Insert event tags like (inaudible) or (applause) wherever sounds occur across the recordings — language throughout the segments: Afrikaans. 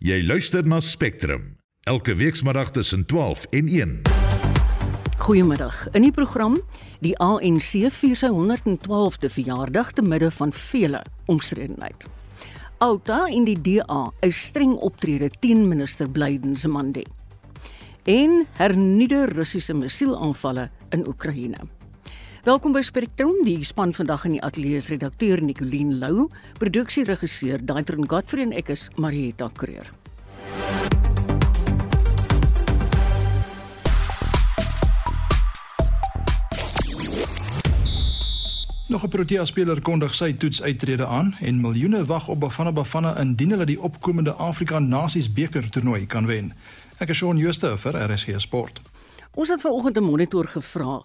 Jy luister na Spectrum elke weekmiddag tussen 12 en 1. Goeiemiddag. In die program die ANC vier sy 112de verjaardag te midde van vele omstredenheid. Outa en die DA is streng optrede teen minister Blyden Zemande. En hernuide Russiese missielaanvalle in Oekraïne. Welkom by Spectrum, die span vandag in die ateljee is redakteur Nicoline Lou, produksieregisseur Daitron Godfrey en ek is Marieta Kreer. Nog 'n Protea speler kondig sy toetsuittrede aan en miljoene wag op Bafana Bafana indien hulle die opkomende Afrika Nasies beker toernooi kan wen. Ek is Shaun Schuster vir RSG Sport. Ons het vanoggend 'n monitor gevra.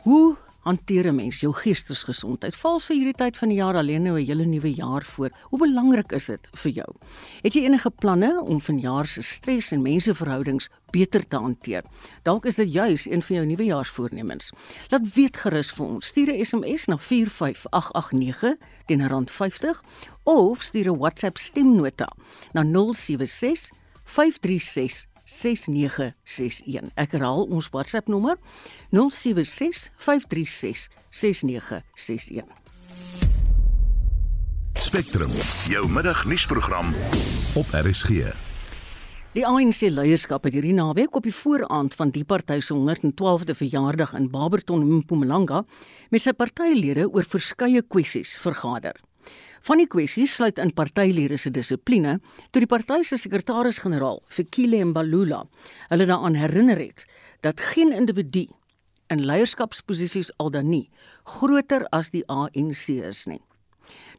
Hoe hanteer 'n mens jou geestesgesondheid? Val sy hierdie tyd van die jaar alleen nou 'n hele nuwe jaar voor. Hoe belangrik is dit vir jou? Het jy enige planne om vanjaar se stres en menseverhoudings beter te hanteer? Dalk is dit juis een van jou nuwejaarsvoornemens. Laat weet gerus vir ons. Stuur 'n SMS na 45889 teen R50 of stuur 'n WhatsApp stemnota na 076 536 6961. Ek herhaal ons WhatsApp nommer 076 536 6961. Spectrum, jou middagnuusprogram op RSG. Die ANC leierskap het hierdie naweek op die vooraand van die party se 112de verjaardag in Barberton, Mpumalanga, met sy partylede oor verskeie kwessies vergader. Van die kwessies sluit in partylede se dissipline toe die party se sekretaris-generaal, Fikile Mbalula, hulle daaraan herinner het dat geen individu in leierskapsposisies al dan nie groter as die ANC is nie.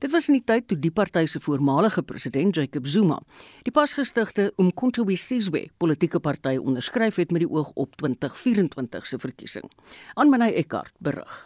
Dit was in die tyd toe die party se voormalige president Jacob Zuma die pasgestigte Umkhonto we Sizwe politieke party onderskryf het met die oog op 2024 se verkiesing. Aanmanay Eckart berig.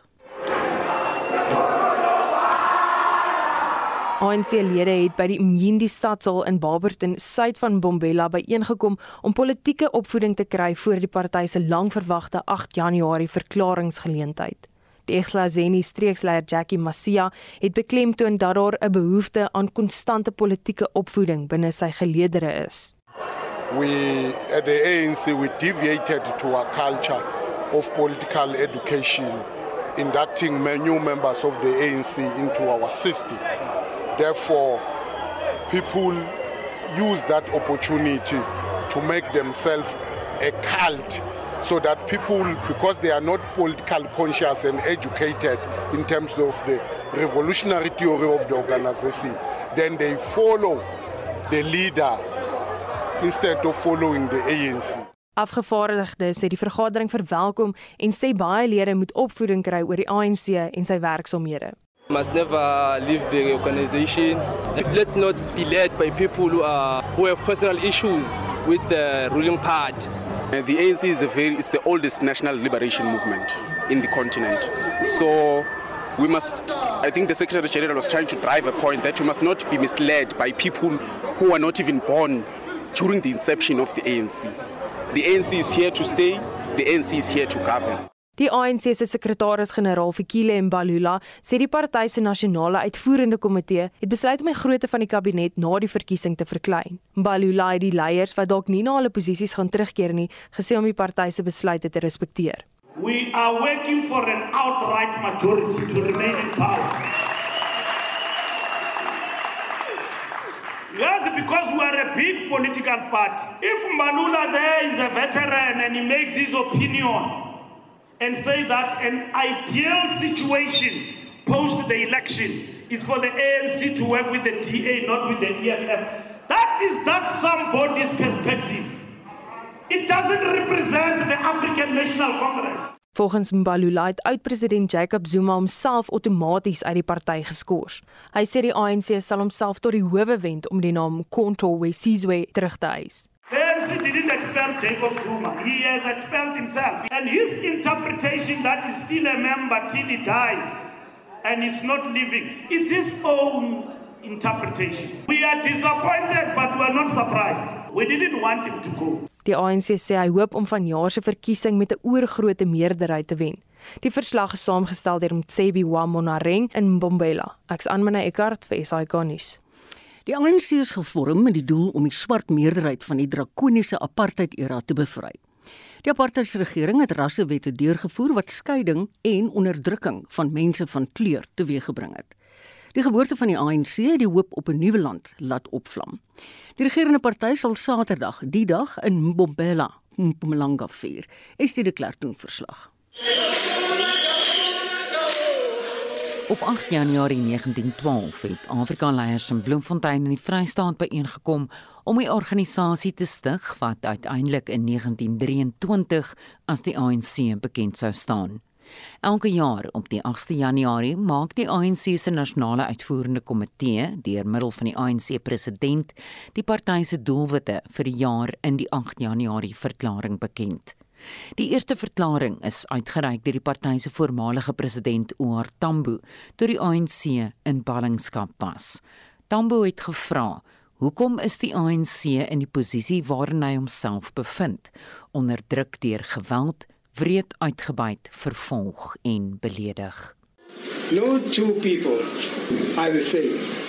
ANC-lede het by die Mjindi stadsaal in Barberton, suid van Bombela, byeengekom om politieke opvoeding te kry voor die party se langverwagte 8 Januarie verklaringsgeleentheid. Die Eglazeni streeksleier Jackie Masia het beklemtoon dat daar 'n behoefte aan konstante politieke opvoeding binne sy geleedere is. We at the ANC we deviated to a culture of political education inducting new members of the ANC into our system. Therefore, people use that opportunity to make themselves a cult so that people, because they are not political conscious and educated in terms of the revolutionary theory of the organization, then they follow the leader instead of following the ANC. Afgevaardigdes het die vergadering verwelkom en sê baie lede moet opvoeding kry oor die ANC en sy werksomhede. Must never leave the organization. Let's not be led by people who are who have personal issues with the ruling party. Uh, the ANC is very it's the oldest national liberation movement in the continent. So we must I think the Secretary General was trying to drive a point that we must not be misled by people who are not even born during the inception of the ANC. The ANC is here to stay. The ANC is here to govern. Die ANC se sekretaris-generaal Fikile Mbalula sê die party se nasionale uitvoerende komitee het besluit om die grootte van die kabinet na die verkiesing te verklein. Mbalula het die leiers wat dalk nie na hulle posisies gaan terugkeer nie, gesê om die party se besluite te respekteer. We are working for an outright majority to remain in power. Yes, because we are a big political party. If Mbalula there is a veteran and he makes his opinion, and say that an ideal situation post the election is for the ANC to work with the DA, not with the EFF. That is that somebody's perspective. It doesn't represent the African National Congress. Volgens Mbalula het oud-president Jacob Zuma homself outomaties uit die party geskort. Hy sê die ANC sal homself tot die howe wend om die naam Konto Wesizwe terug te eis. The ANC didn't expel Jacob Zuma. He has expelled himself. And his interpretation that he's still a member till he dies and he's not living, it's his own interpretation. We are disappointed, but we are not surprised. We didn't want him to go. Die ANC sê hy hoop om vanjaar se verkiesing met 'n oorgrootte meerderheid te wen. Die verslag is saamgestel deur Mtsebi wa Monareng in Mbombela. Ek's Anmina Eckart vir SAK nuus. Die ANC is gevorm met die doel om die swart meerderheid van die drakoniese apartheid-era te bevry. Die apartheidsregering het rassewette deurgevoer wat skeiding en onderdrukking van mense van kleur teweeggebring het. Die geboorte van die ANC het die hoop op 'n nuwe land laat opvlam. Die regerende party sal Saterdag, die dag in Mbombela, Mpumalanga vier. Ek stuur die klerk doen verslag. Op 8 Januarie 1912 het Afrika-leiers in Bloemfontein in die Vrystaat byeengekom om 'n organisasie te stig wat uiteindelik in 1923 as die ANC bekend sou staan. Elke jaar op die 8de Januarie maak die ANC se nasionale uitvoerende komitee deur middel van die ANC president die party se doelwitte vir die jaar in die 8 Januarie verklaring bekend. Die eerste verklaring is uitgereik deur die party se voormalige president Oor Tambo toe die ANC in ballingskap was. Tambo het gevra Hoekom is die ANC in die posisie waarin hy homself bevind, onderdruk deur geweld, wreed uitgebuit, vervolg en beledig? No two people are the same.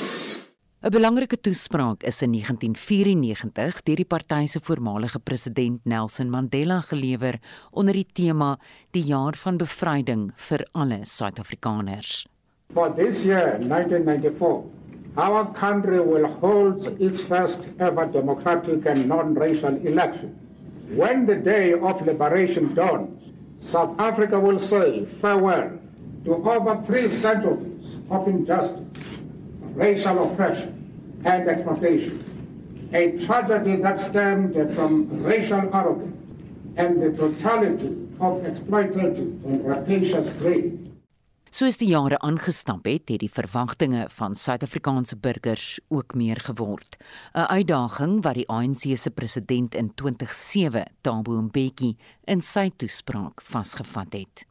'n Belangrike toespraak is in 1994 deur die party se voormalige president Nelson Mandela gelewer onder die tema Die jaar van bevryding vir alle Suid-Afrikaners. For this year 1994 Our country will hold its first ever democratic and non-racial election. When the day of liberation dawns, South Africa will say farewell to over three centuries of injustice, racial oppression, and exploitation. A tragedy that stemmed from racial arrogance and the brutality of exploitative and rapacious greed. Soos die jare aangestap het, het die verwagtinge van Suid-Afrikaanse burgers ook meer geword. 'n Uitdaging wat die ANC se president in 2007, Thabo Mbeki, in sy toespraak vasgevat het.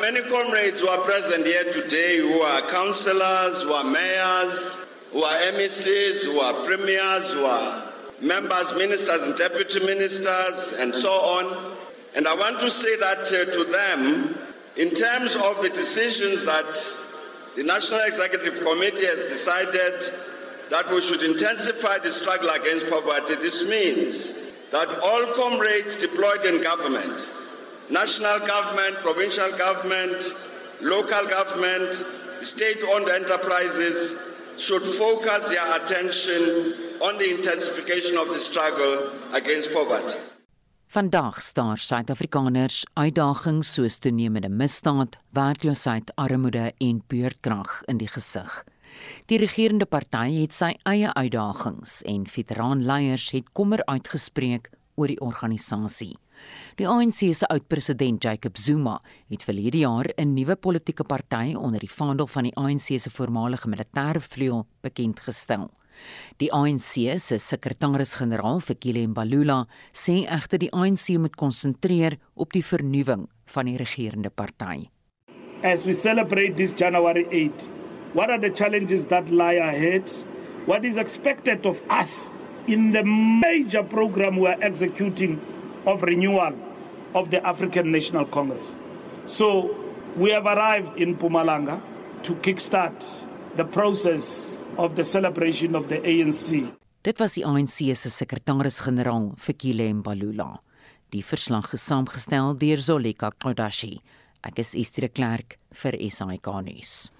Many comrades who are present here today who are councillors, who are mayors, who are MECs, who are premiers, who are members, ministers and deputy ministers and so on. And I want to say that uh, to them In terms of the decisions that the National Executive Committee has decided that we should intensify the struggle against poverty, this means that all comrades deployed in government, national government, provincial government, local government, state-owned enterprises should focus their attention on the intensification of the struggle against poverty. Vandag staar Suid-Afrikaners uitdagings soos toenemende misdaad, werkloosheid, armoede en beurtkrag in die gesig. Die regerende party het sy eie uitdagings en veteraanleiers het kommer uitgespreek oor die organisasie. Die ANC se oud-president Jacob Zuma het verlede jaar 'n nuwe politieke party onder die vaandel van die ANC se voormalige militêre vleuel bekend gestel. Die ANC se sekretaris-generaal, Fikile Mbalula, sê egter die ANC moet konsentreer op die vernuwing van die regerende party. As we celebrate this January 8, what are the challenges that lie ahead? What is expected of us in the major program we are executing of renewal of the African National Congress? So, we have arrived in Pumalanga to kickstart the process of the celebration of the ANC. Dit was die ANC se sekretaris-generaal, Fikile Mbalula. Die verslag is saamgestel deur Zolika Kodashi. Ek is Estre Klerk vir SAK nuus.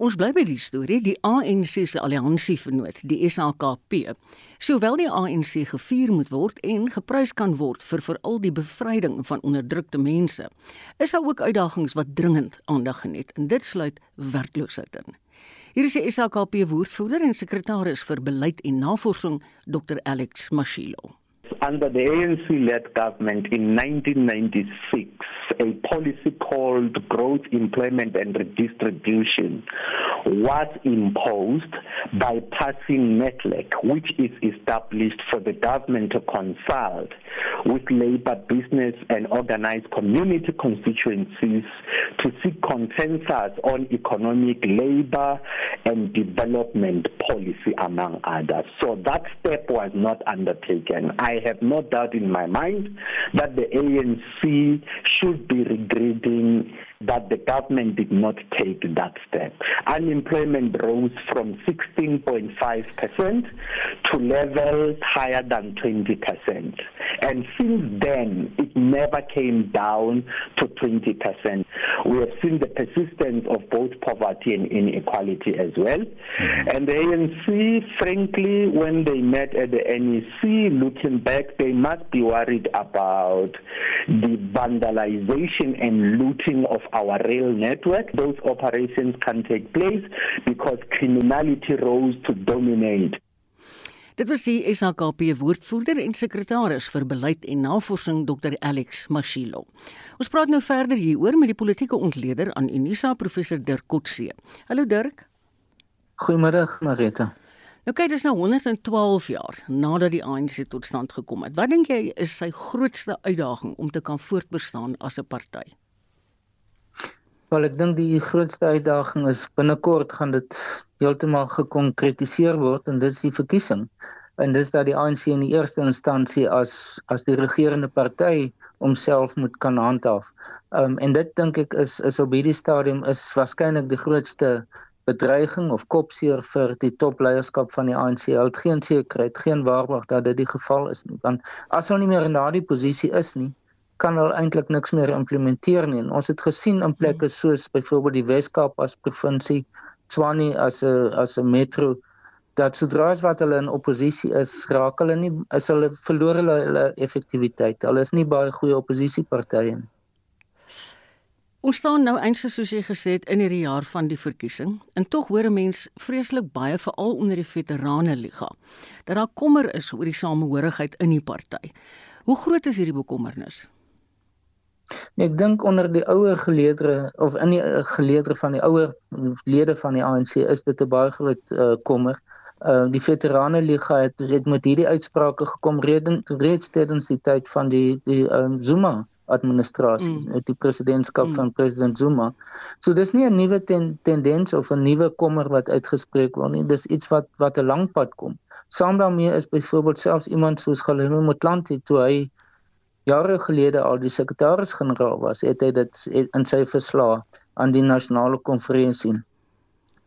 Ons bly by die storie, die ANC se alliansievernoot, die SAKP. Sowel die ANC gevier moet word en geprys kan word vir veral die bevryding van onderdrukte mense, is daar ook uitdagings wat dringend aandag geniet en dit sluit werkloosheid in. Hier is die SAKP woordvoerder en sekretaris vir beleid en navorsing, Dr Alex Mashilo. Under the ANC-led government in 1996, a policy called Growth, Employment and Redistribution was imposed by passing NETLEC, which is established for the government to consult with labor, business and organized community constituencies to seek consensus on economic labor and development policy, among others. So that step was not undertaken. I have no doubt in my mind that the ANC should be regretting that the government did not take that step. Unemployment rose from 16.5% to levels higher than 20%. And since then, it never came down to 20%. We have seen the persistence of both poverty and inequality as well. Mm-hmm. And the ANC, frankly, when they met at the NEC, looking back, they must be worried about the vandalization and looting of our rail network. Those operations can take place because criminality rose to dominate. Dit was die SAKP woordvoerder en sekretaris vir beleid en navorsing Dr Alex Mashilo. Ons praat nou verder hieroor met die politieke ontleder aan Unisa professor Dirk Kotse. Hallo Dirk. Goeiemôre Marita. Nou kyk dis nou 112 jaar nadat die ANC tot stand gekom het. Wat dink jy is sy grootste uitdaging om te kan voortbestaan as 'n party? Wel ek dink die grootste uitdaging is binnekort gaan dit heeltemal gekonkretiseer word en dit is die verkiesing. En dis dat die ANC in die eerste instansie as as die regerende party homself moet kan handhaaf. Um en dit dink ek is is op hierdie stadium is waarskynlik die grootste bedreiging of kopseer vir die topleierskap van die ANC. Hulle het geen sekerheid, geen waarborg dat dit die geval is nie. Want as hulle nie meer in daardie posisie is nie, kan hulle eintlik niks meer implementeer nie. En ons het gesien in plekke hmm. soos byvoorbeeld die Wes-Kaap as provinsie, Tshwane as 'n as 'n metro dat sodra as wat hulle in oppositie is, raak hulle nie is hulle verloor hulle hulle effektiwiteit. Hulle is nie baie goeie oppositiepartye nie. Ons staan nou eintlik soos jy gesê het in hierdie jaar van die verkiesing. En tog hoor 'n mens vreeslik baie veral onder die veterane liga dat daar kommer is oor die samehorigheid in die party. Hoe groot is hierdie bekommernis? Nee, ek dink onder die ouer geleedere of in die uh, geleedere van die ouer lede van die ANC is dit 'n baie groot uh, kommer. Uh die veterane liga het het met hierdie uitsprake gekom reeds reeds tydens die tyd van die die um, Zuma administrasie, mm. die presidentskap mm. van president Zuma. So dis nie 'n nuwe ten, tendens of 'n nuwe kommer wat uitgespreek word nie. Dis iets wat wat 'n lang pad kom. Saam daarmee is byvoorbeeld selfs iemand soos Galeme Motlanthe toe hy jare gelede al die sekretaris-generaal was, het hy dit in sy verslag aan die nasionale konferensie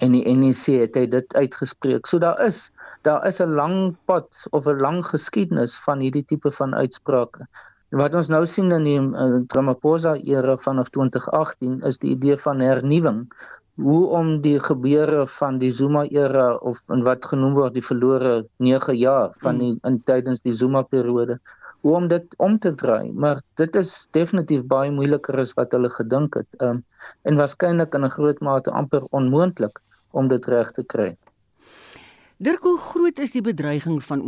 en die NEC het hy dit uitgespreek. So daar is daar is 'n lang pad of 'n lang geskiedenis van hierdie tipe van uitsprake. Wat ons nou sien in die uh, Ramaphosa era vanaf 2018 is die idee van hernuwing hoe om die gebeure van die Zuma era of in wat genoem word die verlore 9 jaar van die in tydens die Zuma periode hoe om dit om te draai, maar dit is definitief baie moeiliker as wat hulle gedink het. Ehm um, en waarskynlik in 'n groot mate amper onmoontlik om dit reg te kry. Dirk, hoe groot is die bedreiging van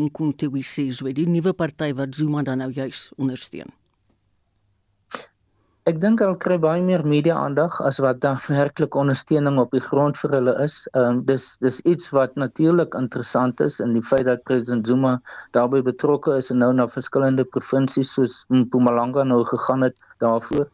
we Sizwe, die nuwe party wat Zuma dan nou juis ondersteun? Ek dink hulle kry baie meer media-aandag as wat dan (laughs) werklik ondersteuning op die grond vir hulle is. Ehm um, dis dis iets wat natuurlik interessant is in die feit dat president Zuma daarbey betrokke is en nou na verskillende provinsies soos Mpumalanga nou gegaan het daarvoor.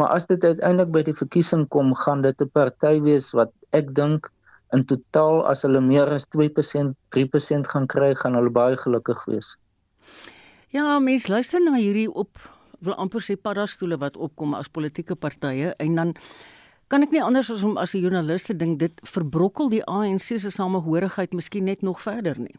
Maar as dit uiteindelik by die verkiesing kom, gaan dit 'n party wees wat ek dink in totaal as hulle meer as 2%, 3% gaan kry, gaan hulle baie gelukkig wees. Ja, mens luister na hierdie op wil amper sê paddastoele wat opkom as politieke partye en dan kan ek nie anders as om as 'n joernalis te dink dit verbrokkel die ANC se samehorigheid miskien net nog verder nie.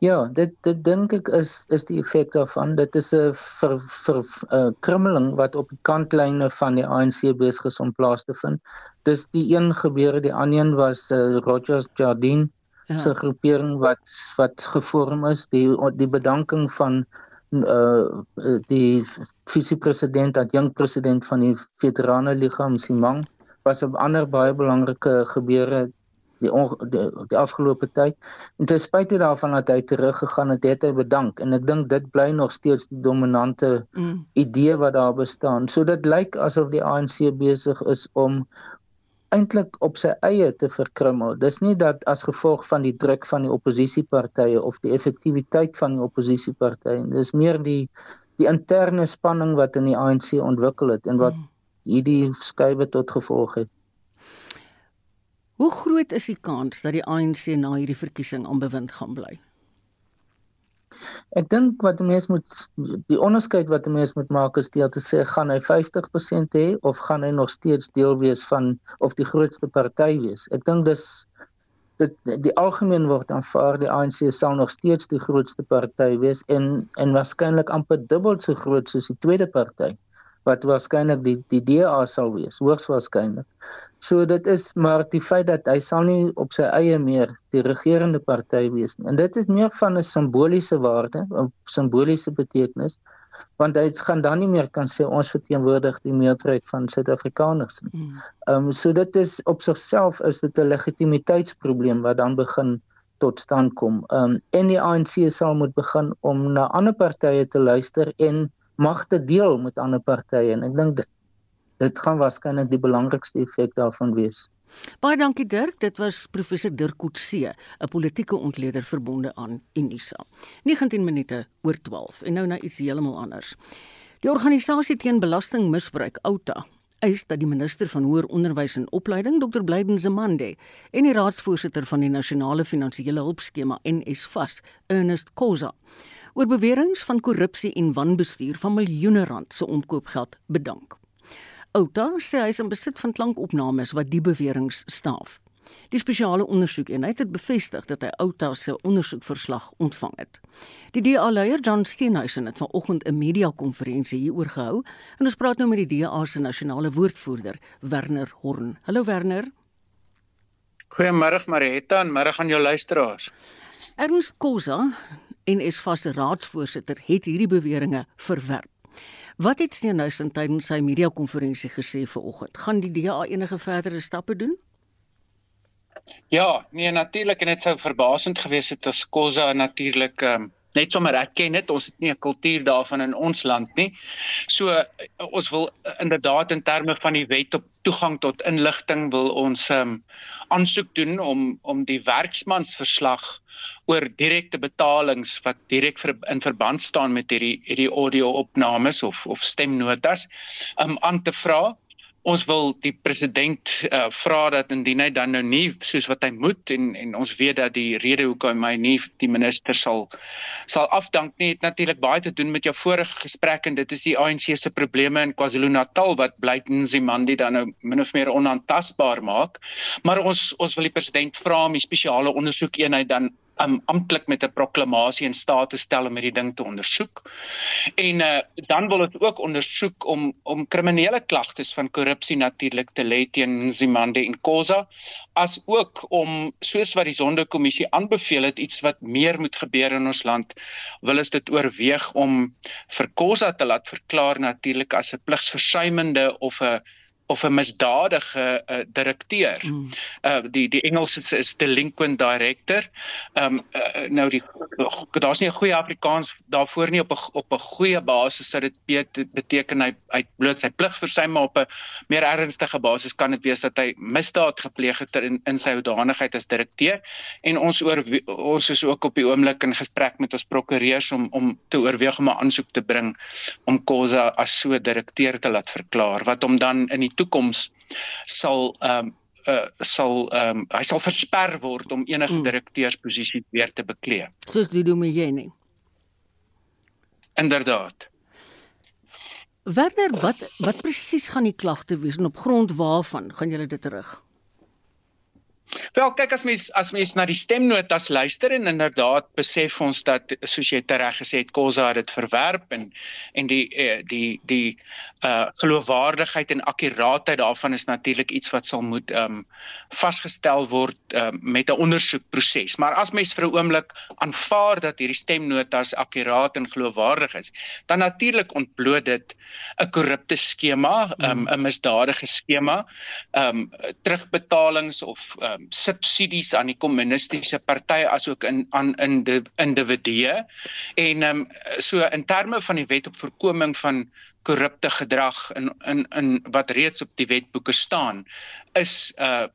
Ja, dit dit dink ek is is die effek daarvan. Dit is 'n vir vir 'n uh, krummeling wat op die kantlyne van die ANC besig is om plaas te vind. Dis die een gebeure, die ander een was uh, Rogers Jardine ja. se groepering wat wat gevorm is, die die bedanking van uh die visiepresident dat jong president van die veterane liga Msimang was 'n ander baie belangrike gebeure die, die die afgelope tyd. En ten spyte daarvan dat hy teruggegaan het het hy bedank. En ek dink dit bly nog steeds die dominante mm. idee wat daar bestaan. So dit lyk asof die ANC besig is om eintlik op sy eie te verkrummel. Dis nie dat as gevolg van die druk van die oppositiepartye of die effektiwiteit van die oppositiepartye. Dis meer die die interne spanning wat in die ANC ontwikkel het en wat hmm. hierdie skuwe tot gevolg het. Hoe groot is die kans dat die ANC na hierdie verkiesing aan bewind gaan bly? Ek dink wat 'n mens moet die onderskeid wat 'n mens moet maak is deur te sê gaan hy 50% hê of gaan hy nog steeds deel wees van of die grootste party wees. Ek dink dis dit die algemeen word aanvaar die ANC sal nog steeds die grootste party wees en en waarskynlik amper dubbel so groot soos die tweede party wat waarskynlik die die DA sal wees, hoogs waarskynlik. So dit is maar die feit dat hy sal nie op sy eie meer die regerende party wees nie. En dit is meer van 'n simboliese waarde, 'n simboliese betekenis, want hy gaan dan nie meer kan sê ons verteenwoordig die meerderheid van Suid-Afrikaners nie. Hmm. Ehm um, so dit is op sigself is dit 'n legitimiteitsprobleem wat dan begin tot stand kom. Ehm um, en die ANC sal moet begin om na ander partye te luister en magte deel met ander partye en ek dink dit dit gaan waarskynlik die belangrikste effek daarvan wees. Baie dankie Dirk, dit was professor Dirk Coetzee, 'n politieke ontleder verbonde aan Unisa. 19 minute oor 12 en nou na iets heeltemal anders. Die organisasie teen belastingmisbruik Outa eis dat die minister van hoër onderwys en opleiding Dr. Blyden Zemande en die raadsvoorsitter van die nasionale finansiële hulpskema NSFAS Ernest Koza oor beweringe van korrupsie en wanbestuur van miljoene rand se omkoopgeld bedank. Outa sê hy is in besit van klankopnames wat die beweringe staaf. Die spesiale ondersoekeenheid het bevestig dat hy Outa se ondersoekverslag ontvang het. Die DA-leier John Steenhuisen het vanoggend 'n media-konferensie hieroor gehou en ons praat nou met die DA se nasionale woordvoerder, Werner Horn. Hallo Werner. Goeiemôre Marietta en môre aan jou luisteraars. Ernst Kosa en is vas raadsvoorsitter het hierdie beweringe verwerp. Wat het Steenhuisen tydens sy media-konferensie gesê vanoggend? Gaan die DA enige verdere stappe doen? Ja, nee natuurlik en dit sou verbasend gewees het as Kosa natuurlik um, net sommer erken het ons het nie 'n kultuur daarvan in ons land nie. So ons wil inderdaad in terme van die wet op toegang tot inligting wil ons um, aansoek doen om om die werksmansverslag oor direkte betalings wat direk ver, in verband staan met hierdie hierdie audio-opnames of of stemnotas um aan te vra. Ons wil die president uh, vra dat indien hy dan nou nie soos wat hy moet en en ons weet dat die rede hoekom hy nie die minister sal sal afdank nie het natuurlik baie te doen met jou vorige gesprek en dit is die ANC se probleme in KwaZulu-Natal wat Blyden Zimandi dan nou min of meer onaantastbaar maak. Maar ons ons wil die president vra om die spesiale ondersoekeenheid dan um, amptelik met 'n proklamasie in staat te stel om hierdie ding te ondersoek. En uh, dan wil dit ook ondersoek om om kriminele klagtes van korrupsie natuurlik te lê teen Zimande en Khoza as ook om soos wat die Sonderkommissie aanbeveel het iets wat meer moet gebeur in ons land wil ons dit oorweeg om vir Khoza te laat verklaar natuurlik as 'n pligsversuimende of 'n of 'n misdadige uh, direkteur. Mm. Uh die die Engels is, is delinquent director. Um uh, nou die daar's nie 'n goeie Afrikaans daarvoor nie op 'n op 'n goeie basis sou dit beteken hy hy bloot sy plig versuim maar op 'n meer ernstige basis kan dit wees dat hy misdaad gepleeg het in in sy hoedanigheid as direkteur en ons oor ons is ook op die oomblik in gesprek met ons prokureurs om om te oorweeg om 'n aansoek te bring om Khoza as so direkteur te laat verklaar wat hom dan in die toekoms sal ehm um, uh, sal ehm um, hy sal versper word om enige mm. direkteursposisies weer te beklee. Soos die Domeyeni. Inderdaad. Werner, wat wat presies gaan die klagte wees en op grond waarvan gaan julle dit terug? Wel kyk as mens as mens na die stemnotas luister en inderdaad besef ons dat soos jy tereg gesê het Khoza het dit verwerp en en die eh, die die uh geloofwaardigheid en akkuraatheid daarvan is natuurlik iets wat sal moet ehm um, vasgestel word um, met 'n ondersoekproses. Maar as mens vir 'n oomblik aanvaar dat hierdie stemnotas akkuraat en geloofwaardig is, dan natuurlik ontbloot dit 'n korrupte skema, 'n um, misdadige skema, ehm um, terugbetalings of um, um, subsidies aan die kommunistiese party asook in aan in die individue en um, so in terme van die wet op voorkoming van korrupte gedrag in in in wat reeds op die wetboeke staan is 'n uh,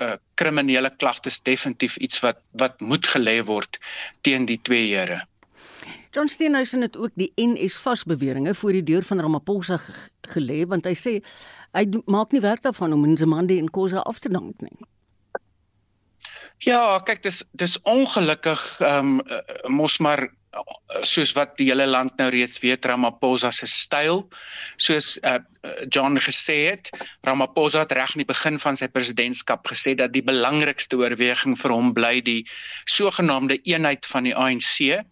uh, kriminele klagtes definitief iets wat wat moet gelê word teen die twee here. John Steenhuisen het ook die NS vasbeweringe voor die deur van Ramaphosa gelê want hy sê hy maak nie werk daarvan om Nzimande en Khoza af te dank nie. Ja, kyk dis dis ongelukkig ehm um, mos maar soos wat die hele land nou reeds weet Ramaphosa se styl. Soos uh, John gesê het Ramaphosa het reg in die begin van sy presidentskap gesê dat die belangrikste oorweging vir hom bly die sogenaamde eenheid van die ANC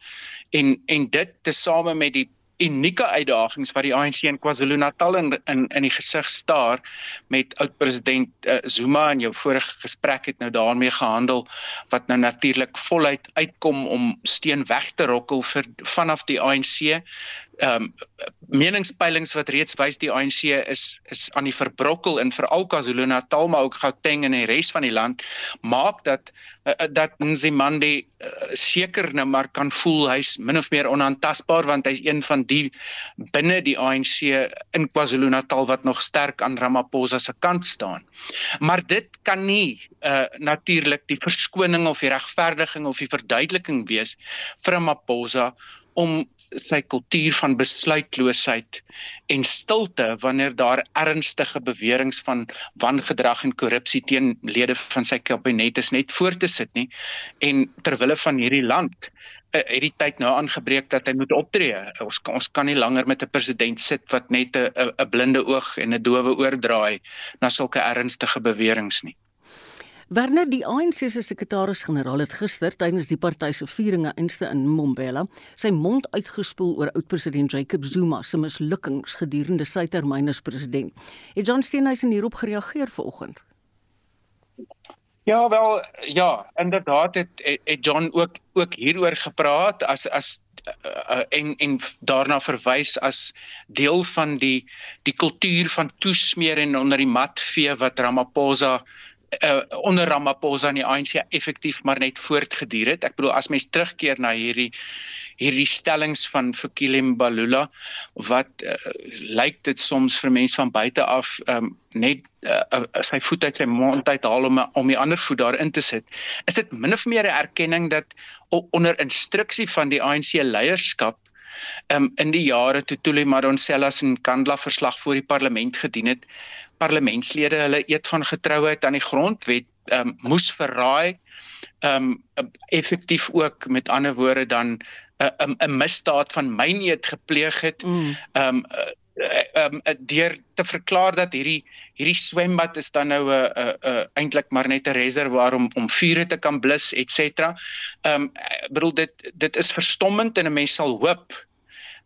en en dit tesame met die unieke uitdagings wat die ANC in KwaZulu-Natal in in in die gesig staar met oud-president uh, Zuma en jou vorige gesprek het nou daarmee gehandel wat nou natuurlik voluit uitkom om steen weg te rokkel vir vanaf die ANC ehm um, meningspeilings wat reeds wys die ANC is is aan die verbrokkel in veral KwaZulu-Natal maar ook Gauteng en die res van die land maak dat uh, dat Nzimande uh, seker nou maar kan voel hy's min of meer onaantastbaar want hy's een van die binne die ANC in KwaZulu-Natal wat nog sterk aan Ramaphosa se kant staan. Maar dit kan nie uh, natuurlik die verskoning of die regverdiging of die verduideliking wees vir Ramaphosa om sy kultuur van besluitloosheid en stilte wanneer daar ernstige beweringe van wangedrag en korrupsie teen lede van sy kabinet is net voor te sit nie en terwille van hierdie land uh, het die tyd nou aangebreek dat hy moet optree. Ons ons kan nie langer met 'n president sit wat net 'n 'n blinde oog en 'n dowe oor draai na sulke ernstige beweringe nie. Werner die ANC se sekretaris-generaal het gister tydens die party se vieringe inste in Mbombela sy mond uitgespoel oor oud-president Jacob Zuma se mislukkings gedurende sy termyn as president. Het John Steenhuisen hierop gereageer vanoggend? Ja, wel ja, inderdaad het het John ook ook hieroor gepraat as as uh, en en daarna verwys as deel van die die kultuur van toesmeer en onder die mat vee wat Ramaphosa uh, onder Ramaphosa en die ANC effektief maar net voortgeduur het. Ek bedoel as mens terugkeer na hierdie hierdie stellings van Fikile Mbalula wat uh, lyk dit soms vir mense van buite af um, net uh, uh, sy voet uit sy mond uithaal om om die ander voet daarin te sit. Is dit min of meer 'n erkenning dat onder instruksie van die ANC leierskap um, in die jare toe Tuli Madonsela se Kandla verslag voor die parlement gedien het, parlementslede hulle eed van getrouheid aan die grondwet um, moes verraai um effektief ook met ander woorde dan 'n uh, 'n um, misdaad van myneet gepleeg het mm. um uh, um deur te verklaar dat hierdie hierdie swembad is dan nou 'n uh, 'n uh, uh, eintlik maar net 'n reservoir om om vure te kan blus et cetera. Um bedoel dit dit is verstommend en 'n mens sal hoop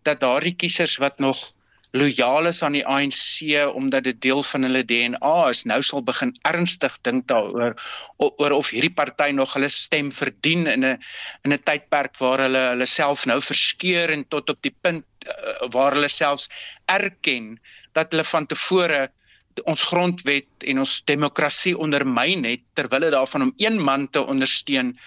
dat daardie kiesers wat nog lojaal is aan die ANC omdat dit deel van hulle DNA is, nou sal begin ernstig dink daaroor oor of hierdie party nog hulle stem verdien in 'n in 'n tydperk waar hulle hulle self nou verskeur en tot op die punt uh, waar hulle selfs erken dat hulle van tevore ons grondwet en ons demokrasie ondermyn het terwyl dit daarvan om een man te ondersteun.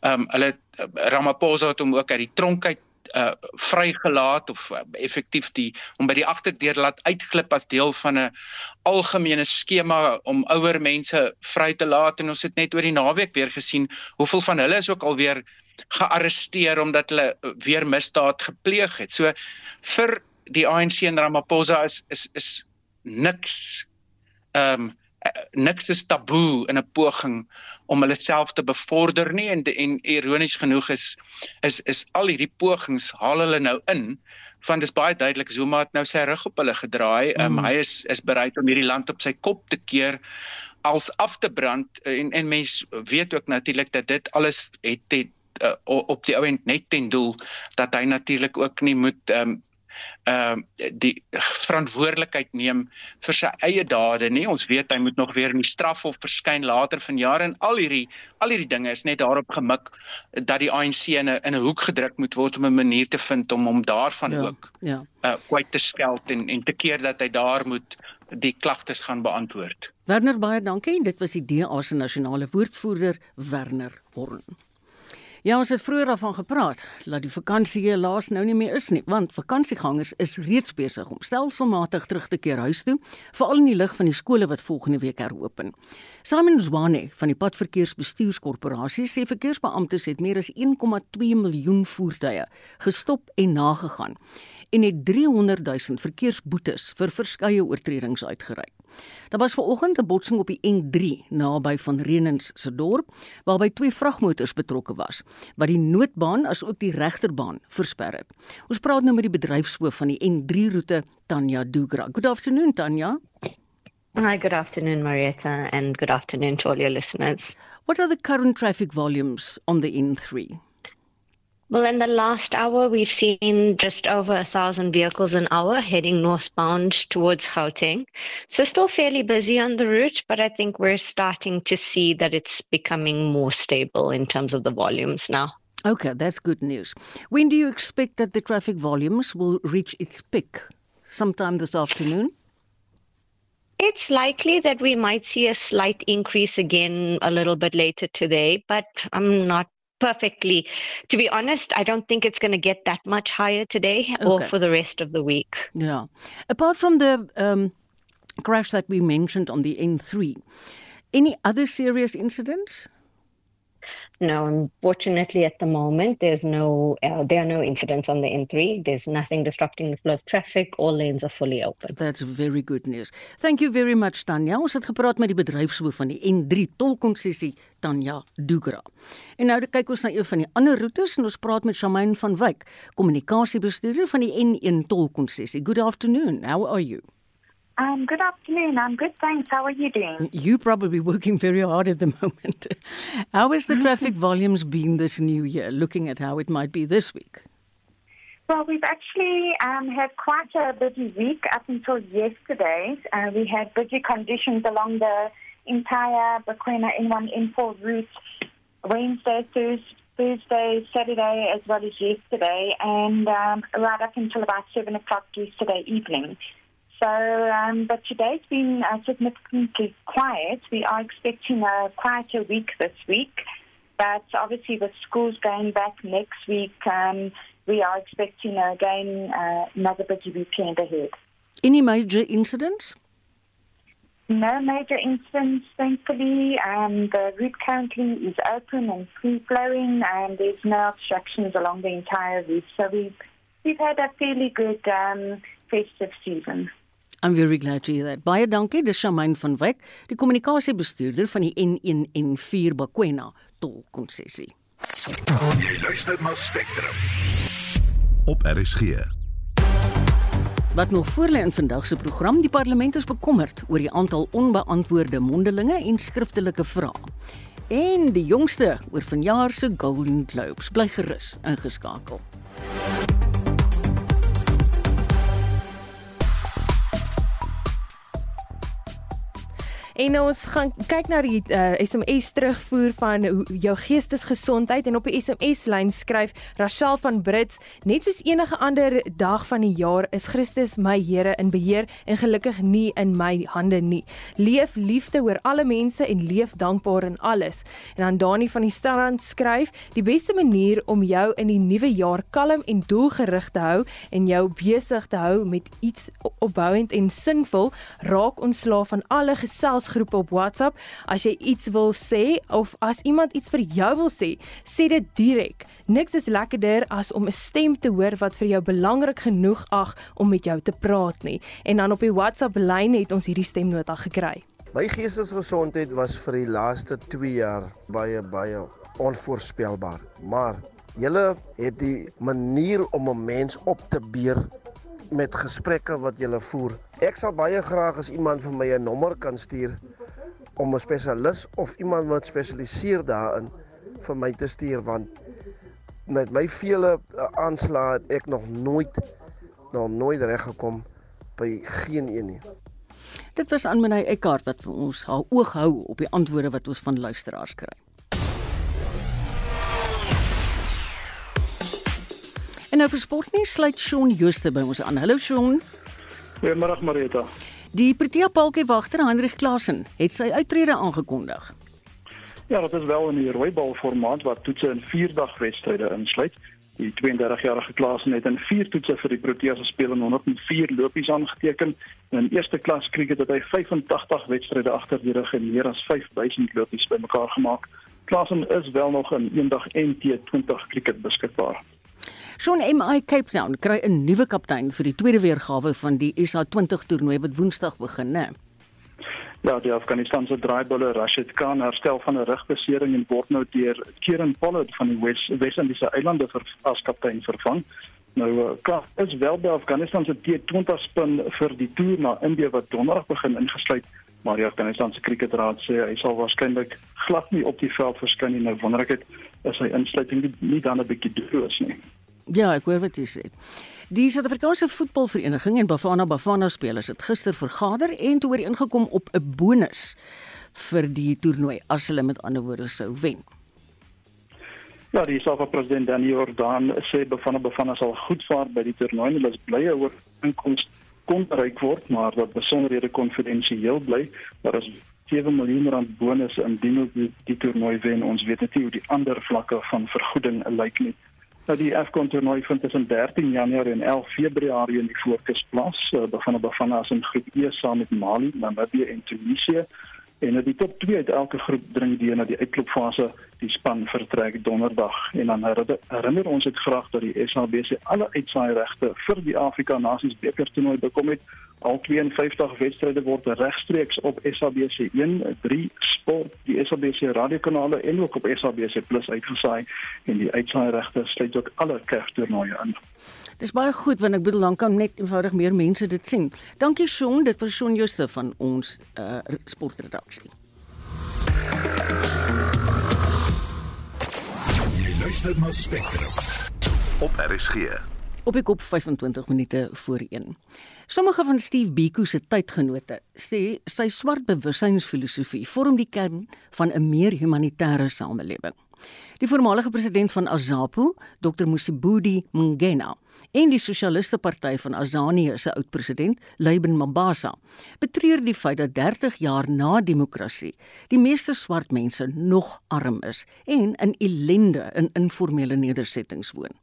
Ehm um, hulle Ramaphosa het hom ook uit die tronk uit uh vrygelaat of uh, effektief die om by die agterdeur laat uitglip as deel van 'n algemene skema om ouer mense vry te laat en ons het net oor die naweek weer gesien hoeveel van hulle is ook alweer gearresteer omdat hulle weer misdaad gepleeg het. So vir die ANC en Ramaphosa is is is niks ehm um, niks is taboe in 'n poging om hulle self te bevorder nie en en ironies genoeg is is is al hierdie pogings haal hulle nou in want dit is baie duidelik Zuma het nou sy rug op hulle gedraai mm. um, hy is is bereid om hierdie land op sy kop te keer als af te brand en en mens weet ook natuurlik dat dit alles het, het uh, op die ouend net ten doel dat hy natuurlik ook nie moet um, ehm uh, die verantwoordelikheid neem vir sy eie dade nie. Ons weet hy moet nog weer in die strafhof verskyn later vanjaar en al hierdie al hierdie dinge is net daarop gemik dat die ANC in 'n in 'n hoek gedruk moet word om 'n manier te vind om hom daarvan ja, ook ja. uh kwyt te skeld en en te keer dat hy daar moet die klagtes gaan beantwoord. Werner baie dankie. Dit was die DA se nasionale woordvoerder Werner Horn. Ja, ons het vroeër daarvan gepraat dat die vakansie helaas nou nie meer is nie, want vakansiegangers is reeds besig om stelselmatig terug te keer huis toe, veral in die lig van die skole wat volgende week heropen. Simon Zwane van die Padverkeersbestuurskorporasie sê verkeersbeamptes het meer as 1,2 miljoen voertuie gestop en nagegaan en het 300 000 verkeersboetes vir verskeie oortredings uitgereik. Daar was vanoggend 'n botsing op die N3 naby van Renens se dorp waarby twee vragmotors betrokke was wat die noodbaan asook die regterbaan versper het. Ons praat nou met die bedryfshoof van die N3 roete Tanya Dugra. Good afternoon Tanya. Hi, good afternoon Marietta and good afternoon to all your listeners. What are the current traffic volumes on the N3? Well, in the last hour, we've seen just over a thousand vehicles an hour heading northbound towards Gauteng. So, still fairly busy on the route, but I think we're starting to see that it's becoming more stable in terms of the volumes now. Okay, that's good news. When do you expect that the traffic volumes will reach its peak? Sometime this afternoon? It's likely that we might see a slight increase again a little bit later today, but I'm not perfectly. To be honest, I don't think it's going to get that much higher today okay. or for the rest of the week. Yeah. Apart from the um, crash that we mentioned on the N3, any other serious incidents? No, unfortunately, at the moment, there's no uh, there are no incidents on the N3. There's nothing disrupting the flow of traffic. All lanes are fully open. That's very good news. Thank you very much, Tanya. Ons het gepraat met die bedryfshoof van die N3 tolkonssessie, Tanya Dugra. En nou kyk ons na een van die ander roetes en ons praat met Shamaine van Wyk, kommunikasiebestuurder van die N1 tolkonssessie. Good afternoon. How are you? Um, good afternoon. I'm good, thanks. How are you doing? You probably working very hard at the (laughs) moment. how has the traffic volumes been this new year, looking at how it might be this week? Well, we've actually um, had quite a busy week up until yesterday. Uh, we had busy conditions along the entire Bakwena N1 N4 route Wednesday, Thursday, Thursday, Saturday, as well as yesterday, and um, right up until about 7 o'clock yesterday evening. So, um, but today's been uh, significantly quiet. We are expecting a quieter week this week, but obviously with schools going back next week, um, we are expecting again uh, another busy weekend ahead. Any major incidents? No major incidents, thankfully. Um, the route currently is open and free flowing, and there's no obstructions along the entire route. So we've we've had a fairly good um, festive season. I'm very glad to hear that. Baie dankie, dis Shamaine van Wyk, die kommunikasiebestuurder van die N1 en 4 Bakwena tolkonssessie. Jy luister na Spectrum op RSG. Wat nog voor lê in vandag se program, die parlement is bekommerd oor die aantal onbeantwoorde mondelinge en skriftelike vrae. En die jongste oor vanjaar se Golden Globes bly gerus ingeskakel. En ons gaan kyk na die uh, eh, SMS terugvoer van jou geestesgesondheid en op die SMS lyn skryf Rachel van Brits net soos enige ander dag van die jaar is Christus my Here in beheer en gelukkig nie in my hande nie. Leef liefde oor alle mense en leef dankbaar in alles. En dan Dani van die Strand skryf die beste manier om jou in die nuwe jaar kalm en doelgerig te hou en jou besig te hou met iets opbouend en sinvol raak ontslaaf van alle gesels geselsgroepe op WhatsApp. As jy iets wil sê of as iemand iets vir jou wil sê, sê dit direk. Niks is lekkerder as om 'n stem te hoor wat vir jou belangrik genoeg ag om met jou te praat nie. En dan op die WhatsApp lyn het ons hierdie stemnota gekry. My geestesgesondheid was vir die laaste 2 jaar baie baie onvoorspelbaar, maar julle het die manier om 'n mens op te beer met gesprekke wat jy voer. Ek sal baie graag as iemand vir my 'n nommer kan stuur om 'n spesialis of iemand wat spesialiseer daarin vir my te stuur want met my vele uh, aanslae het ek nog nooit nog nooit reg gekom by geen een nie. Dit was aan Meneer Eckart wat vir ons haar oog hou op die antwoorde wat ons van luisteraars kry. En nou vir sportnuus sluit Shaun Jooste by ons aan. Hallo Shaun. Goeiemôre Marita. Die Protea palkie wagter Hendrik Klasen het sy uittrede aangekondig. Ja, dit is wel in die rooibal formaat wat toetse in 4 dag wedstryde insluit. Die 32-jarige Klasen het in 4 toetse vir die Protea gespeel en 104 lopies aangeteken. In eerste klas krieket het hy 85 wedstryde agter die rug en meer as 5000 lopies bymekaar gemaak. Klasen is wel nog in eendag NT20 krieket beskikbaar. Shaun MI Cape Town kry 'n nuwe kaptein vir die tweede weergawe van die SA20 toernooi wat Woensdag begin, né? Ja, die Afghanistanse draaibulle Rashid Khan herstel van 'n rugbesering en word nou deur Kieran Pollard van die Wes Wes-Indiese eilande vir as kaptein vervang. Nou uh, Khan is wel by Afghanistan se T20 span vir die toer na Indië wat donderdag begin ingesluit, maar die Afghanistanse kriketraad sê hy sal waarskynlik glad nie op die veld verskyn nie. Nou wonder ek het is sy insluiting nie, dan 'n bietjie doos nie. Ja, ek hoor wat jy sê. Die Suid-Afrikaanse voetbalvereniging en Bafana Bafana spelers het gister vergader en toe ooreengekom op 'n bonus vir die toernooi as hulle met ander woorde sou wen. Ja, die Safa president Dani Jordan sê Bafana Bafana sal goed vaar by die toernooi. Hulle is bly oor inkomste kon bereik word, maar dat besonderhede konfidensieel bly. Daar is 7 miljoen rand bonus indien hulle die, die toernooi wen. Ons weet net nie hoe die ander vlakke van vergoeding lyk nie. Nou die AFCON toernooi vind tussen 13 Januarie en 11 Februarie in die Fokus plaas. Uh, Bafana Bafana is in groep E saam met Mali, Namibië en Tunesië. En uit die top 2 uit elke groep dring die na die uitklopfase. Die span vertrek donderdag en dan herinner ons dit graag dat die SABC alle uitsaai regte vir die Afrika Nasies beker toernooi bekom het. Al 52 wedstryde word regstreeks op SABC 1, 3 Sport, die SABC radiokanale en ook op SABC Plus uitgesaai en die uitsaairegte sluit ook alle kerktoernooie in. Dis baie goed want ek bedoel dan kan net eenvoudig meer mense dit sien. Dankie Shaun, dit was Shaun Juste van ons uh sportredaksie. Jy luister na Spectrum op RSG. Op ek op 25 minute voor 1. Sommige van Steve Biko se tydgenote sê sy swart bewussynsfilosofie vorm die kern van 'n meer humanitêre samelewing. Die voormalige president van Azapo, Dr Musibudi Mngena, en die Sosialiste Party van Azanië se oud-president, Leiben Mabasa, betreur die feit dat 30 jaar na demokrasie die meeste swart mense nog arm is en in ellende in informele nedersettings woon.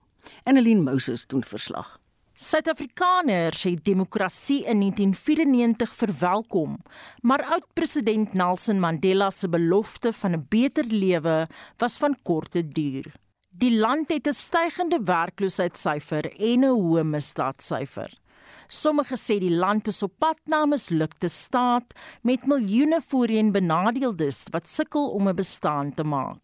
Annelien Moses doen verslag. Suid-Afrikaners het demokrasie in 1994 verwelkom, maar oud-president Nelson Mandela se belofte van 'n beter lewe was van korte duur. Die land het 'n stygende werkloosheidssyfer en 'n hoë misdaadsyfer. Sommige sê die land is op pad na 'n mislukte staat met miljoene voorheen benadeeldes wat sukkel om 'n bestaan te maak.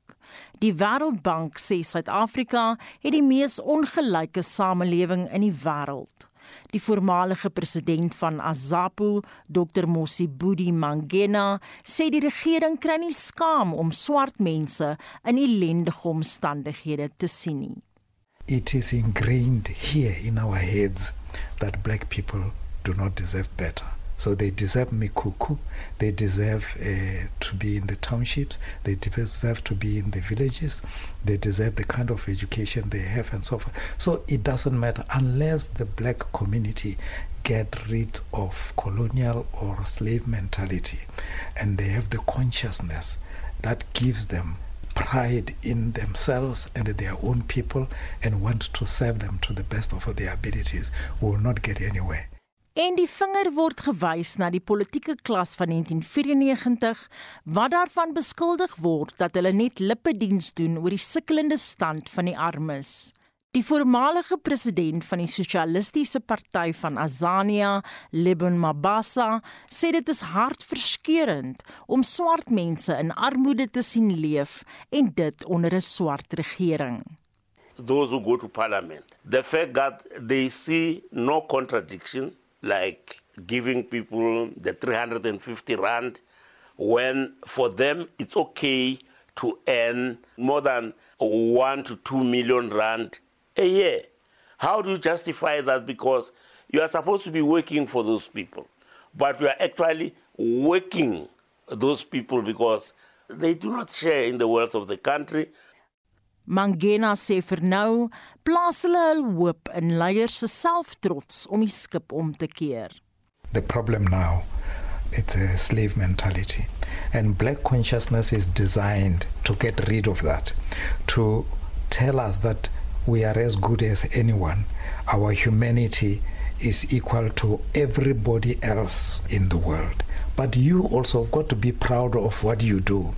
Die Wêreldbank sê Suid-Afrika het die mees ongelyke samelewing in die wêreld. Die voormalige president van Azapo, Dr Mosibudi Mangena, sê die regering kry nie skaam om swart mense in ellendige omstandighede te sien nie. It is ingrained here in our heads that black people do not deserve better. So they deserve mikuku, they deserve uh, to be in the townships, they deserve to be in the villages, they deserve the kind of education they have and so forth. So it doesn't matter unless the black community get rid of colonial or slave mentality and they have the consciousness that gives them pride in themselves and their own people and want to serve them to the best of their abilities will not get anywhere. En die vinger word gewys na die politieke klas van 1994 wat daarvan beskuldig word dat hulle net lippediens doen oor die sukkelende stand van die armes. Die voormalige president van die Sosialistiese Party van Azania, Lebon Mabasa, sê dit is hartverskeurende om swart mense in armoede te sien leef en dit onder 'n swart regering. Those who go to parliament, the fact that they see no contradiction like giving people the 350 rand when for them it's okay to earn more than 1 to 2 million rand a year. How do you justify that? Because you are supposed to be working for those people, but you are actually working those people because they do not share in the wealth of the country. Mangena sê vir nou plaas hulle hul hoop in leiers se selftrots om die skip om te keer. The problem now it's a slave mentality. And black consciousness is designed to get rid of that to tell us that we are as good as anyone. Our humanity is equal to everybody else in the world. But you also got to be proud of what you do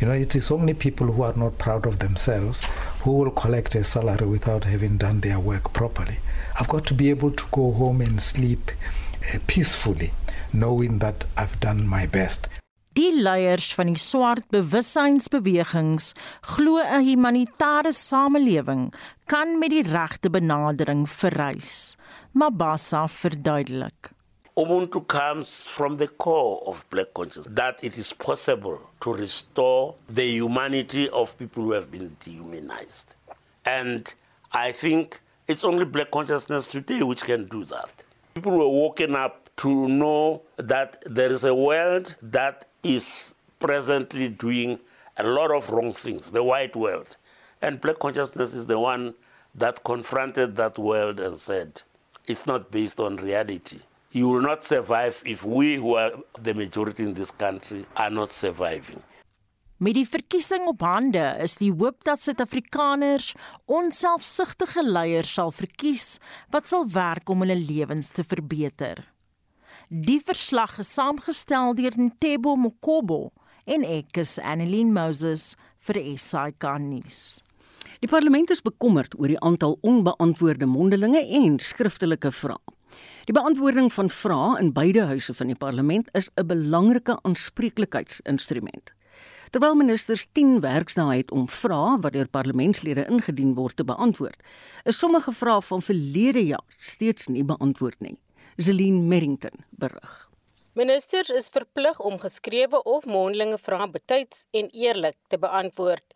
You know, it is only people who are not proud of themselves who will collect a salary without having done their work properly. I've got to be able to go home and sleep uh, peacefully knowing that I've done my best. Die leiers van die swart bewussynsbewegings glo 'n humanitêre samelewing kan met die regte benadering verrys. Mabasa verduidelik. Ubuntu comes from the core of black consciousness that it is possible to restore the humanity of people who have been dehumanized. And I think it's only black consciousness today which can do that. People were woken up to know that there is a world that is presently doing a lot of wrong things, the white world. And black consciousness is the one that confronted that world and said, it's not based on reality. You will not survive if we, who are the majority in this country, are not surviving. Met die verkiesing op hande is die hoop dat Suid-Afrikaners onselfsugtige leiers sal verkies wat sal werk om hulle lewens te verbeter. Die verslag is saamgestel deur Ntebo Mokobo en ek is Annelien Moses vir SAK nuus. Die parlement is bekommerd oor die aantal onbeantwoorde mondelinge en skriftelike vrae. Die beantwoording van vrae in beide huise van die parlement is 'n belangrike aanspreeklikheidsinstrument. Terwyl ministers 10 werksdae het om vrae wat deur parlementslede ingedien word te beantwoord, is sommige vrae van verlede jaar steeds nie beantwoord nie. Zelin Merrington berig. Ministers is verplig om geskrewe of mondelinge vrae betyds en eerlik te beantwoord.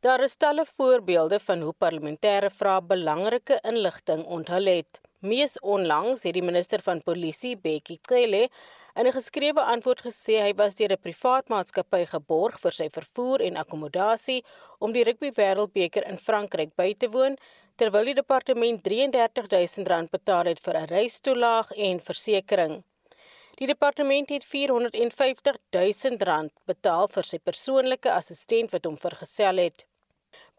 Daar is talle voorbeelde van hoe parlementêre vrae belangrike inligting onthul het. Mees onlangs het die minister van polisie, Bekkie Cele, in 'n geskrewe antwoord gesê hy was deur 'n privaat maatskappy geborg vir sy vervoer en akkommodasie om die rugby wêreldbeker in Frankryk by te woon, terwyl die departement R33000 betaal het vir 'n reistoelaag en versekerings. Die departement het R450 000 betaal vir sy persoonlike assistent wat hom vergesel het.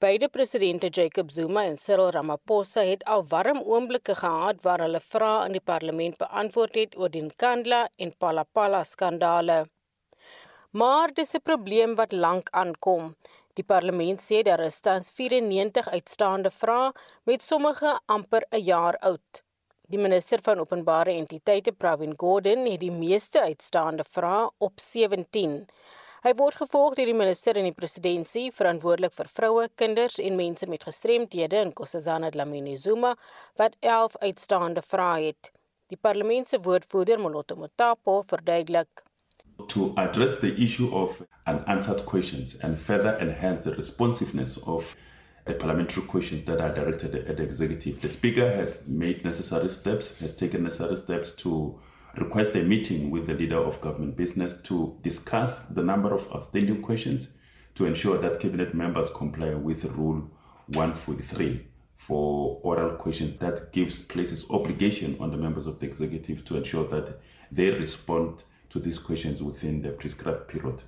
Beide presidente Jacob Zuma en Cyril Ramaphosa het al warm oomblikke gehad waar hulle vrae in die parlement beantwoord het oor die Nkandla en Palapala skandale. Maar dis 'n probleem wat lank aankom. Die parlement sê daar is tans 94 uitstaande vrae met sommige amper 'n jaar oud. Die minister van openbare entiteite, Pravin Gordhan, het die meeste uitstaande vrae op 17. Hy word gevolg deur die minister in die presidentskap verantwoordelik vir vroue, kinders en mense met gestremthede in Nkosazana Dlamini Zuma wat 11 uitstaande vrae het. Die parlement se woordvoerder Moloto Motapo verduidelik to address the issue of unanswered questions and further enhance the responsiveness of the parliamentary questions that are directed at the executive. The Speaker has made necessary steps, has taken necessary steps to request a meeting with the leader of government business to discuss the number of outstanding questions to ensure that cabinet members comply with rule 143 for oral questions that gives places obligation on the members of the executive to ensure that they respond to these questions within the prescribed period.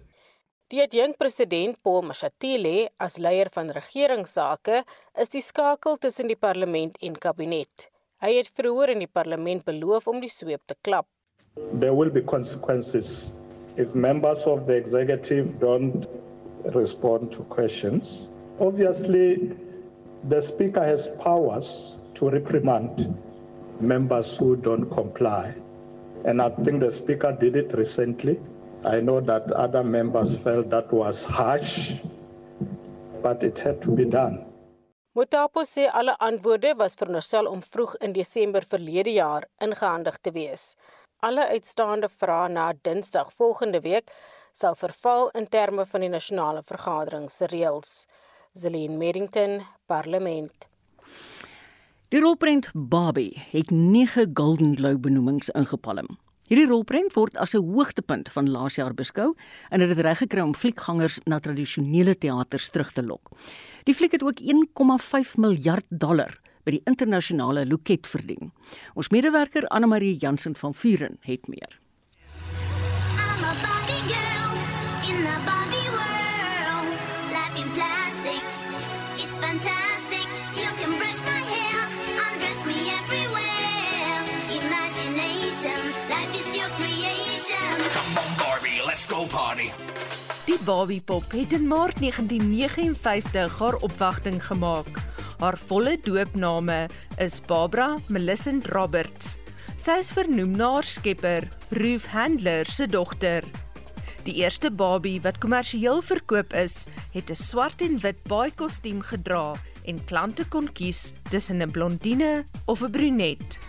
Die adjunk president Paul Mashatile as leier van regeringssake is die skakel tussen die parlement en kabinet. Hy het vroeër in die parlement beloof om die sweep te klap. There will be consequences if members of the executive don't respond to questions. Obviously, the Speaker has powers to reprimand members who don't comply. And I think the Speaker did it recently. I know that other members felt that was harsh, but it had to be done. Motapo sê alle antwoorde was veronderstel om vroeg in Desember verlede jaar ingehandig te wees alle uitstaande vrae na Dinsdag volgende week sal verval in terme van die nasionale vergadering se reëls. Zelene Merrington, Parlement. Die rolprent Barbie het 9 Golden Globe benoemings ingepalm. Hierdie rolprent word as 'n hoogtepunt van laas jaar beskou en dit het reggekry om fliekgangers na tradisionele teaters terug te lok. Die fliek het ook 1,5 miljard dollar by die internasionale loket verdien. Ons medewerker Anne Marie Jansen van Vuren het meer. Barbie pop het in Maart 1959 haar opwagting gemaak. Haar volle doopname is Barbara Millicent Roberts. Sy is vernoem na haar skepper, Ruth Handler se dogter. Die eerste babie wat kommersieel verkoop is, het 'n swart en wit baai kostuum gedra en klante kon kies tussen 'n blondine of 'n brunet.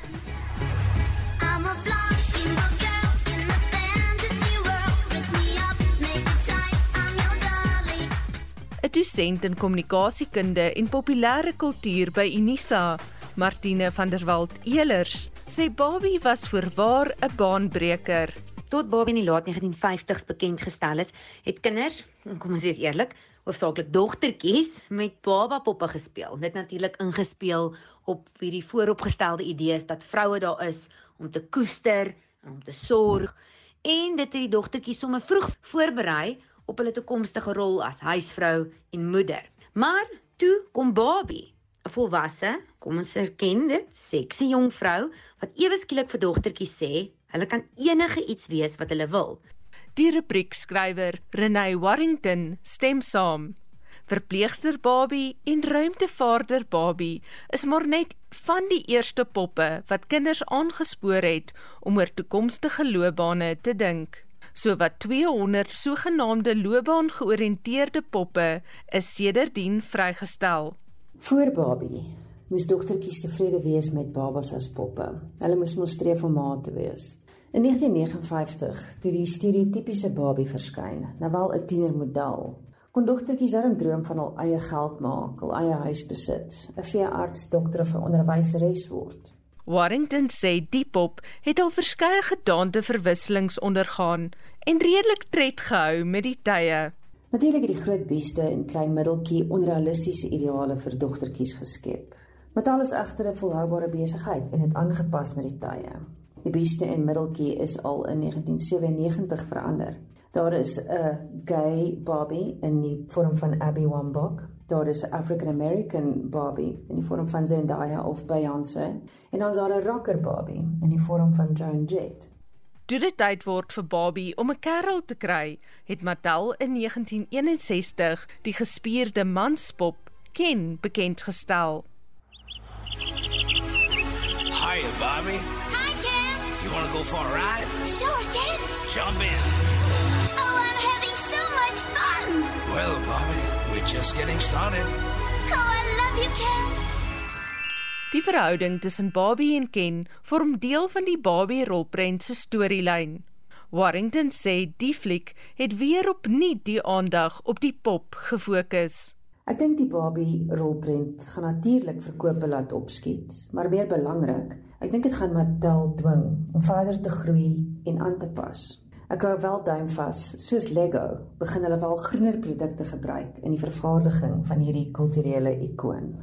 Dosent in kommunikasiekunde en populêre kultuur by Unisa, Martine van der Walt Elers, sê Barbie was voorwaar 'n baanbreker. Tot Barbie in die laat 1950s bekend gestel is, het kinders, kom ons wees eerlik, hoofsaaklik dogtertjies met baba poppe gespeel. Dit natuurlik ingespeel op hierdie vooropgestelde idees dat vroue daar is om te koester en om te sorg en dit het die dogtertjies sommer vroeg voorberei op hulle toekomstige rol as huisvrou en moeder. Maar toe kom Barbie, 'n volwasse, kom ons erken dit, seksie jong vrou wat ewe skielik vir dogtertjie sê, hulle kan enige iets wees wat hulle wil. Die rubriekskrywer Renée Warrington stem saam. Verpleegster Barbie en ruimtevaarder Barbie is maar net van die eerste poppe wat kinders aangespoor het om oor toekomstige loopbane te dink. Sowat 200 sogenaamde loopbaan-georiënteerde poppe is sedertdien vrygestel. Voor Babie moes dogtertjies tevrede wees met babas as poppe. Hulle moes mos streef om ma te wees. In 1959, toe die stereotypiese Babie verskyn, nou wel 'n tienermodel, kon dogtertjies darm droom van hul eie geld maak, hul eie huis besit, 'n veearts, dokter of 'n onderwyseres word. Warrington sê Diepop het al verskeie gedaante verwisselings ondergaan en redelik tred gehou met die tye. Natuurlik het die groot bieste en klein middeltjie onrealistiese ideale vir dogtertjies geskep. Metal is egter 'n volhoubare besigheid en het aangepas met die tye. Die bieste en middeltjie is al in 1997 verander. Daar is 'n gay Barbie in die vorm van Abby Wambach daar is 'n African American Barbie in die vorm van Zendaya of Beyoncé en dan is daar 'n rocker Barbie in die vorm van Joan Jett. Toe dit tyd word vir Barbie om 'n kerel te kry, het Mattel in 1961 die gespierde manspop Ken bekend gestel. Hi Barbie. Hi Ken. You want to go for a ride? Sure, Ken. Jump in. Oh, I'm having so much fun. Well, Barbie, We're just getting started. Oh, I love you, Ken. Die verhouding tussen Barbie en Ken vorm deel van die Barbie rolprent se storielyn. Warrington sê die fliek het weer opnuut die aandag op die pop gefokus. Ek dink die Barbie rolprent gaan natuurlik verkope laat opskiet, maar meer belangrik, ek dink dit gaan Mattel dwing om verder te groei en aan te pas. Ek hou wel duim vas, soos Lego, begin hulle wel groener produkte gebruik in die vervaardiging van hierdie kulturele ikoon.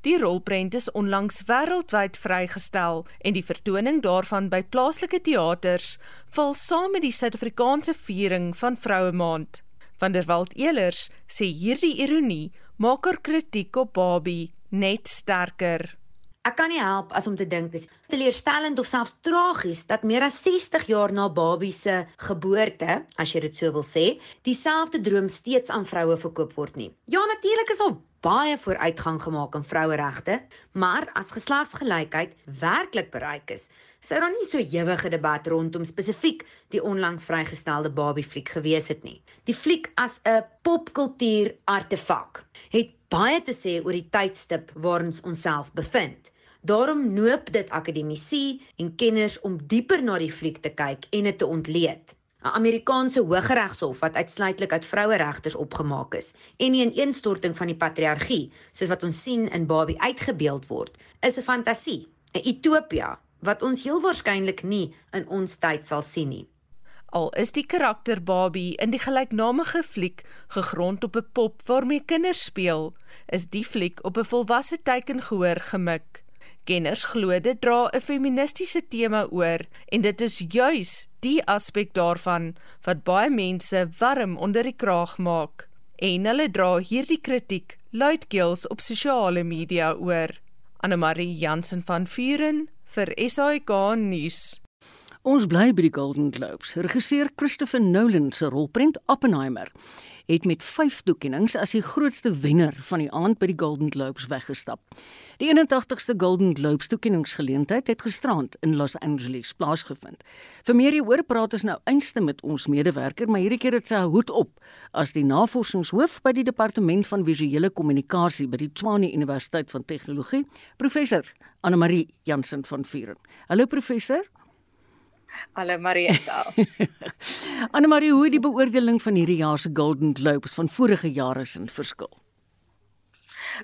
Die rolprent is onlangs wêreldwyd vrygestel en die vertoning daarvan by plaaslike teaters val saam met die Suid-Afrikaanse viering van Vroue Maand. Van der Walt Elers sê hierdie ironie maak haar kritiek op Barbie net sterker. Ek kan nie help as om te dink dis teleurstellend of selfs tragies dat meer as 60 jaar na Babie se geboorte, as jy dit so wil sê, dieselfde droom steeds aan vroue verkoop word nie. Ja, natuurlik is al baie vooruitgang gemaak in vroueregte, maar as geslagsgelykheid werklik bereik is, sou daar nie so ewige debat rondom spesifiek die onlangs vrygestelde Barbie fliek gewees het nie. Die fliek as 'n popkultuur artefak het baie te sê oor die tydstip waarin ons onsself bevind. Daarom noop dit akademici en kenners om dieper na die fliek te kyk en dit te ontleed. 'n Amerikaanse Hooggeregshof wat uitsluitlik uit vroueregters opgemaak is en nie 'n ineenstorting van die patriargie soos wat ons sien in Barbie uitgebeeld word, is 'n fantasie, 'n utopia wat ons heel waarskynlik nie in ons tyd sal sien nie. Al is die karakter Barbie in die gelyknamige fliek gegrond op 'n pop waarmee kinders speel, is die fliek op 'n volwasse teikengehoor gemik. Kenners glo dit dra 'n feministiese tema oor en dit is juis die aspek daarvan wat baie mense warm onder die kraag maak. En hulle dra hierdie kritiek luidkeels op sosiale media oor. Anne Marie Jansen van Vuren vir SAK nuus. Ons bly by die Golden Globes. Regisseur Christopher Nolan se rolprent Oppenheimer het met 5 toekenninge as die grootste wenner van die aand by die Golden Globes weggestap. Die 81ste Golden Globes toekenningsgeleentheid het gisterand in Los Angeles plaasgevind. Vir meer hieroor praat ons nou einste met ons medewerker, maar hierdie keer het sy hoed op as die navorsingshoof by die departement van visuele kommunikasie by die Tshwane Universiteit van Tegnologie, professor Anne Marie Jansen van Vuren. Hallo professor. Hallo Marietta. Anne Marie, hoe het die beoordeling van hierdie jaar se Golden Globes van vorige jare se verskil?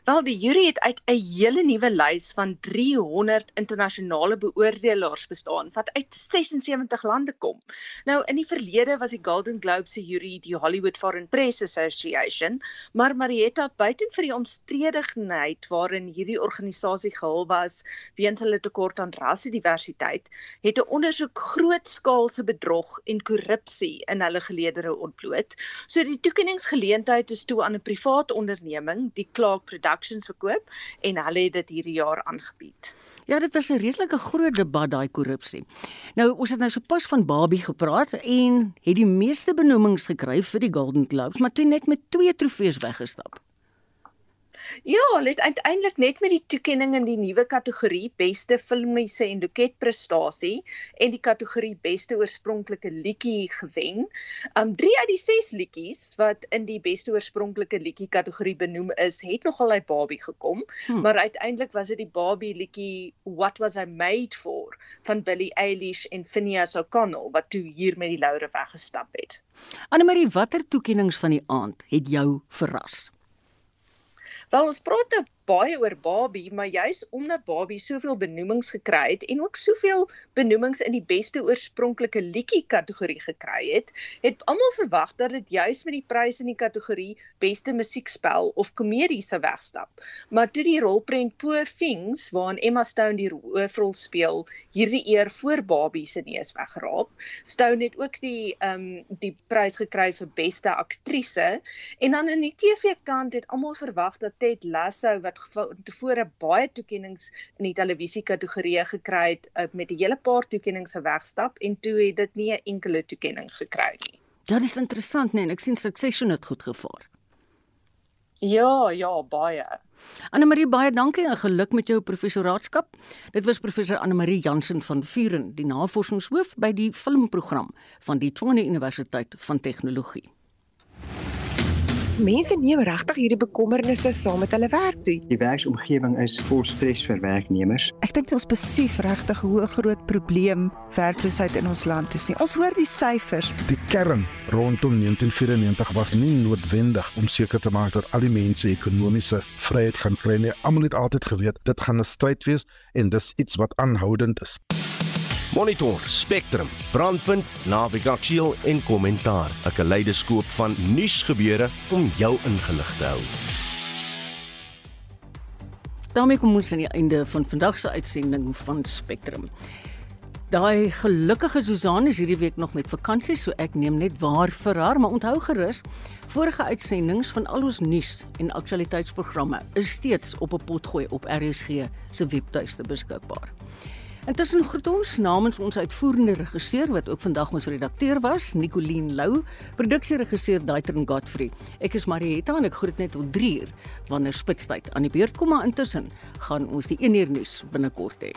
Wel die jury het uit 'n hele nuwe lys van 300 internasionale beoordelaars bestaan wat uit 76 lande kom. Nou in die verlede was die Golden Globe se jury die Hollywood Foreign Press Association, maar Marietta buiten vir die omstredigheid waarin hierdie organisasie gehul was weens hulle tekort aan rassediversiteit, het 'n ondersoek grootskaalse bedrog en korrupsie in hulle geleedere ontbloot. So die toekenningsgeleentheid is toe aan 'n privaat onderneming, die Clark Productions verkoop en hulle het dit hierdie jaar aangebied. Ja, dit was 'n redelike groot debat daai korrupsie. Nou, ons het nou sopas van Barbie gepraat en het die meeste benoemings gekry vir die Golden Globes, maar toe net met twee trofees weggestap. Ja, hulle het uiteindelik net met die toekenning in die nuwe kategorie beste filmiese en doketprestasie en die kategorie beste oorspronklike liedjie gewen. Um 3 uit die 6 liedjies wat in die beste oorspronklike liedjie kategorie benoem is, het nogal uit Barbie gekom, hmm. maar uiteindelik was dit die Barbie liedjie What Was I Made For van Billie Eilish en Phineas O'Connell wat toe hier met die laure weggestap het. Annelie, watter toekennings van die aand het jou verras? Wel ons praat nou baie oor Barbie, maar juis omdat Barbie soveel benoemings gekry het en ook soveel benoemings in die beste oorspronklike liedjie kategorie gekry het, het almal verwag dat dit juis met die prys in die kategorie beste musiekspel of komedie sou wegstap. Maar toe die rolprent Poor Things waarin Emma Stone die hoofrol speel, hierdie eer voor Barbie se neus weggeraap. Stone het ook die ehm um, die prys gekry vir beste aktrise en dan in die TV kant het almal verwag dat Ted Lasso wat wat tevore baie toekenninge in die televisie kategorie gekry het uh, met 'n hele paar toekenninge wegstap en toe het dit nie 'n enkele toekenning gekry nie. Ja, dit is interessant nee, ek sien Succession het goed gevaar. Ja, ja, baie. Anne Marie baie dankie en geluk met jou professoraatskap. Dit was professor Anne Marie Jansen van Vuren, die navorsingshoof by die filmprogram van die Tshwane Universiteit van Tegnologie mense neem regtig hierdie bekommernisse saam met hulle werk toe. Die werksomgewing is vol stres vir werknemers. Ek dink ons besef regtig hoe 'n groot probleem werkloosheid in ons land is nie. Ons hoor die syfers. Die kern rondom 1994 was nie noodwendig om seker te maak dat al die mense ekonomiese vryheid gaan kry nie. Almal het altyd geweet dit gaan 'n stryd wees en dis iets wat aanhoudend is. Monitor, Spectrum, Brandpunt, Navigasie en kommentaar. 'n Kaleidoskoop van nuusgebeure om jou ingelig te hou. daarmee kom ons aan die einde van vandag se uitsending van Spectrum. Daai gelukkige Susan is hierdie week nog met vakansie, so ek neem net waar vir haar, maar onthou gerus, vorige uitsendings van al ons nuus en aktualiteitsprogramme is steeds op 'n potgooi op RSG se webtuiste beskikbaar. Intussen groet ons namens ons uitvoerende regisseur wat ook vandag ons redakteur was, Nicoline Lou, produksieregisseur Daitrin Godfrey. Ek is Marieta en ek groet net tot 3 uur wanneer spitstyd aan die beurt kom maar intussen gaan ons die 1 uur nuus binnekort hê.